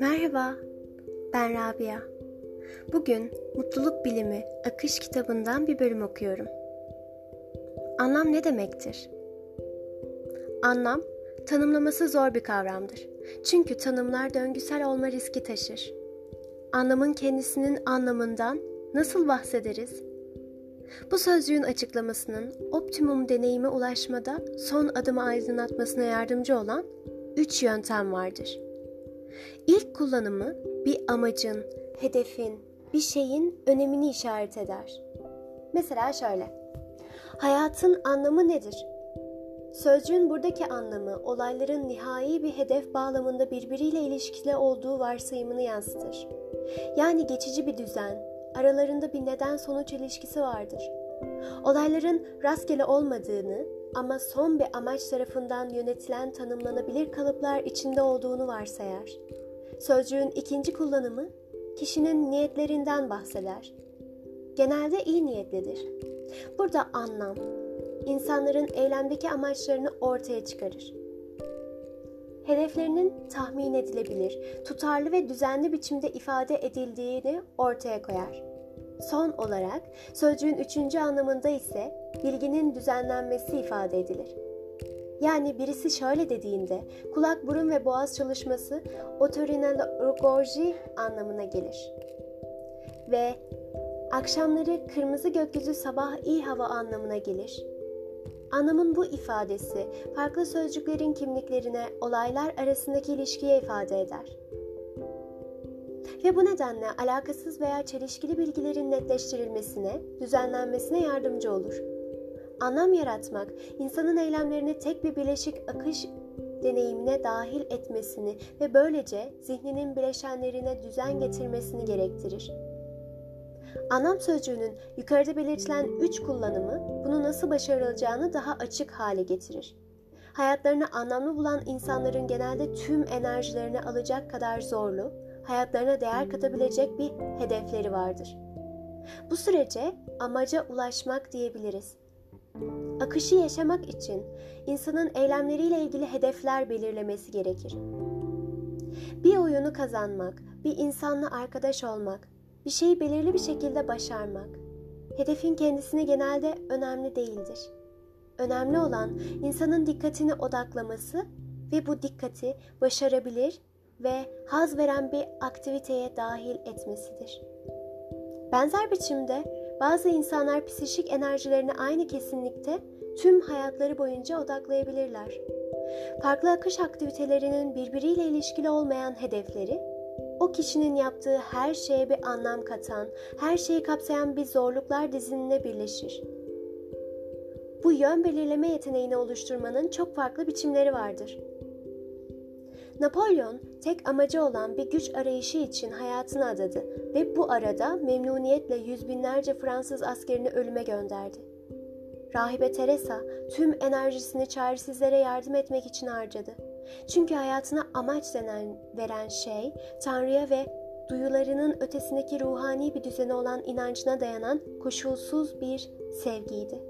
Merhaba, ben Rabia. Bugün Mutluluk Bilimi Akış kitabından bir bölüm okuyorum. Anlam ne demektir? Anlam, tanımlaması zor bir kavramdır. Çünkü tanımlar döngüsel olma riski taşır. Anlamın kendisinin anlamından nasıl bahsederiz? Bu sözcüğün açıklamasının optimum deneyime ulaşmada son adımı aydınlatmasına yardımcı olan üç yöntem vardır. İlk kullanımı bir amacın, hedefin, bir şeyin önemini işaret eder. Mesela şöyle. Hayatın anlamı nedir? Sözcüğün buradaki anlamı olayların nihai bir hedef bağlamında birbiriyle ilişkili olduğu varsayımını yansıtır. Yani geçici bir düzen, aralarında bir neden sonuç ilişkisi vardır. Olayların rastgele olmadığını ama son bir amaç tarafından yönetilen tanımlanabilir kalıplar içinde olduğunu varsayar. Sözcüğün ikinci kullanımı kişinin niyetlerinden bahseder. Genelde iyi niyetlidir. Burada anlam, insanların eylemdeki amaçlarını ortaya çıkarır. Hedeflerinin tahmin edilebilir, tutarlı ve düzenli biçimde ifade edildiğini ortaya koyar. Son olarak sözcüğün üçüncü anlamında ise bilginin düzenlenmesi ifade edilir. Yani birisi şöyle dediğinde kulak, burun ve boğaz çalışması otorinolaryngoloji anlamına gelir. Ve akşamları kırmızı gökyüzü sabah iyi hava anlamına gelir. Anlamın bu ifadesi farklı sözcüklerin kimliklerine, olaylar arasındaki ilişkiye ifade eder. Ve bu nedenle alakasız veya çelişkili bilgilerin netleştirilmesine, düzenlenmesine yardımcı olur. Anlam yaratmak, insanın eylemlerini tek bir bileşik akış deneyimine dahil etmesini ve böylece zihninin bileşenlerine düzen getirmesini gerektirir. Anlam sözcüğünün yukarıda belirtilen üç kullanımı bunu nasıl başarılacağını daha açık hale getirir. Hayatlarını anlamlı bulan insanların genelde tüm enerjilerini alacak kadar zorlu, hayatlarına değer katabilecek bir hedefleri vardır. Bu sürece amaca ulaşmak diyebiliriz. Akışı yaşamak için insanın eylemleriyle ilgili hedefler belirlemesi gerekir. Bir oyunu kazanmak, bir insanla arkadaş olmak, bir şeyi belirli bir şekilde başarmak. Hedefin kendisine genelde önemli değildir. Önemli olan insanın dikkatini odaklaması ve bu dikkati başarabilir ve haz veren bir aktiviteye dahil etmesidir. Benzer biçimde bazı insanlar psişik enerjilerini aynı kesinlikte tüm hayatları boyunca odaklayabilirler. Farklı akış aktivitelerinin birbiriyle ilişkili olmayan hedefleri, o kişinin yaptığı her şeye bir anlam katan, her şeyi kapsayan bir zorluklar dizinine birleşir. Bu yön belirleme yeteneğini oluşturmanın çok farklı biçimleri vardır. Napolyon tek amacı olan bir güç arayışı için hayatını adadı ve bu arada memnuniyetle yüz binlerce Fransız askerini ölüme gönderdi. Rahibe Teresa tüm enerjisini çaresizlere yardım etmek için harcadı. Çünkü hayatına amaç denen veren şey Tanrı'ya ve duyularının ötesindeki ruhani bir düzene olan inancına dayanan koşulsuz bir sevgiydi.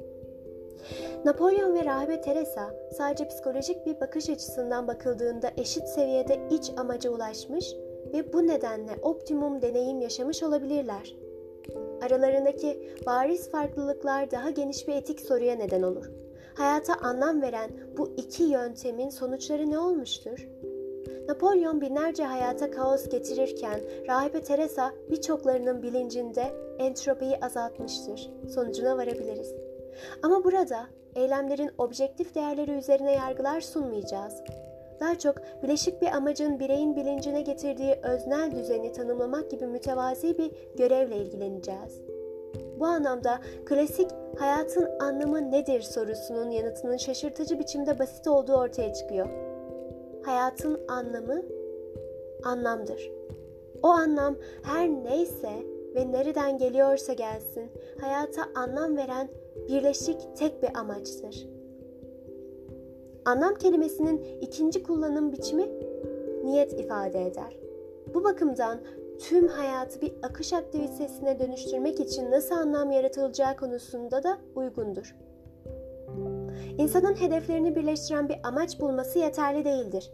Napolyon ve Rahibe Teresa sadece psikolojik bir bakış açısından bakıldığında eşit seviyede iç amaca ulaşmış ve bu nedenle optimum deneyim yaşamış olabilirler. Aralarındaki bariz farklılıklar daha geniş bir etik soruya neden olur. Hayata anlam veren bu iki yöntemin sonuçları ne olmuştur? Napolyon binlerce hayata kaos getirirken Rahibe Teresa birçoklarının bilincinde entropiyi azaltmıştır. Sonucuna varabiliriz. Ama burada eylemlerin objektif değerleri üzerine yargılar sunmayacağız. Daha çok bileşik bir amacın bireyin bilincine getirdiği öznel düzeni tanımlamak gibi mütevazi bir görevle ilgileneceğiz. Bu anlamda klasik hayatın anlamı nedir sorusunun yanıtının şaşırtıcı biçimde basit olduğu ortaya çıkıyor. Hayatın anlamı anlamdır. O anlam her neyse ve nereden geliyorsa gelsin hayata anlam veren birleşik tek bir amaçtır. Anlam kelimesinin ikinci kullanım biçimi niyet ifade eder. Bu bakımdan tüm hayatı bir akış aktivitesine dönüştürmek için nasıl anlam yaratılacağı konusunda da uygundur. insanın hedeflerini birleştiren bir amaç bulması yeterli değildir.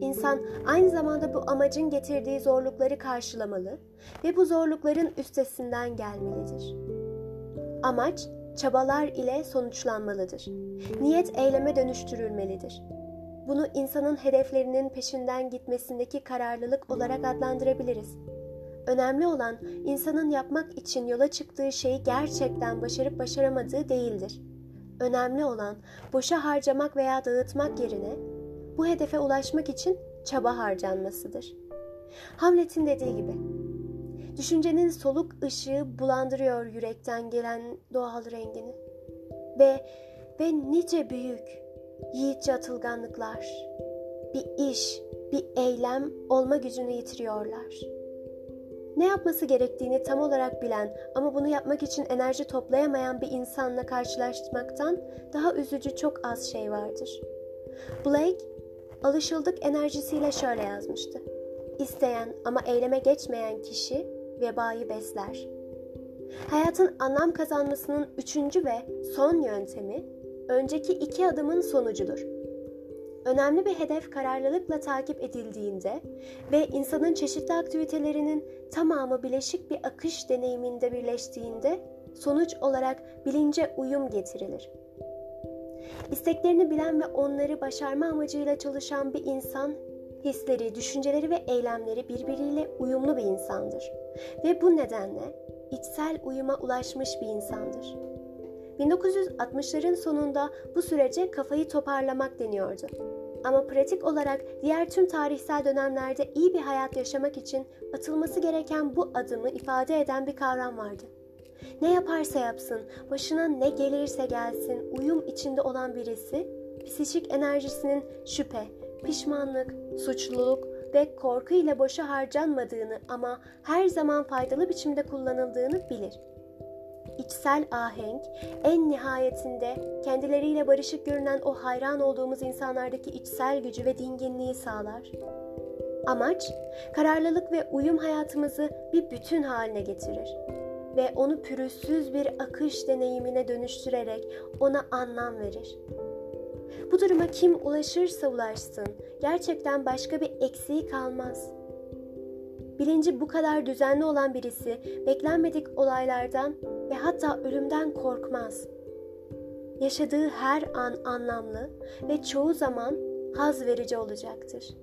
İnsan aynı zamanda bu amacın getirdiği zorlukları karşılamalı ve bu zorlukların üstesinden gelmelidir. Amaç çabalar ile sonuçlanmalıdır. Niyet eyleme dönüştürülmelidir. Bunu insanın hedeflerinin peşinden gitmesindeki kararlılık olarak adlandırabiliriz. Önemli olan insanın yapmak için yola çıktığı şeyi gerçekten başarıp başaramadığı değildir. Önemli olan boşa harcamak veya dağıtmak yerine bu hedefe ulaşmak için çaba harcanmasıdır. Hamlet'in dediği gibi, düşüncenin soluk ışığı bulandırıyor yürekten gelen doğal rengini. Ve ve nice büyük, yiğitçe atılganlıklar, bir iş, bir eylem olma gücünü yitiriyorlar. Ne yapması gerektiğini tam olarak bilen ama bunu yapmak için enerji toplayamayan bir insanla karşılaşmaktan daha üzücü çok az şey vardır. Blake, alışıldık enerjisiyle şöyle yazmıştı. İsteyen ama eyleme geçmeyen kişi vebayı besler. Hayatın anlam kazanmasının üçüncü ve son yöntemi önceki iki adımın sonucudur. Önemli bir hedef kararlılıkla takip edildiğinde ve insanın çeşitli aktivitelerinin tamamı bileşik bir akış deneyiminde birleştiğinde sonuç olarak bilince uyum getirilir. İsteklerini bilen ve onları başarma amacıyla çalışan bir insan hisleri, düşünceleri ve eylemleri birbiriyle uyumlu bir insandır. Ve bu nedenle içsel uyuma ulaşmış bir insandır. 1960'ların sonunda bu sürece kafayı toparlamak deniyordu. Ama pratik olarak diğer tüm tarihsel dönemlerde iyi bir hayat yaşamak için atılması gereken bu adımı ifade eden bir kavram vardı. Ne yaparsa yapsın, başına ne gelirse gelsin, uyum içinde olan birisi, psikik enerjisinin şüphe, pişmanlık, suçluluk ve korku ile boşa harcanmadığını ama her zaman faydalı biçimde kullanıldığını bilir. İçsel ahenk en nihayetinde kendileriyle barışık görünen o hayran olduğumuz insanlardaki içsel gücü ve dinginliği sağlar. Amaç, kararlılık ve uyum hayatımızı bir bütün haline getirir ve onu pürüzsüz bir akış deneyimine dönüştürerek ona anlam verir. Bu duruma kim ulaşırsa ulaşsın, gerçekten başka bir eksiği kalmaz. Bilinci bu kadar düzenli olan birisi beklenmedik olaylardan ve hatta ölümden korkmaz. Yaşadığı her an anlamlı ve çoğu zaman haz verici olacaktır.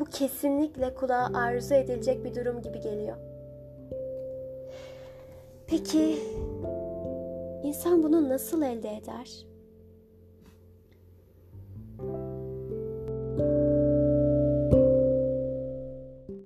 Bu kesinlikle kulağa arzu edilecek bir durum gibi geliyor. Peki insan bunu nasıl elde eder?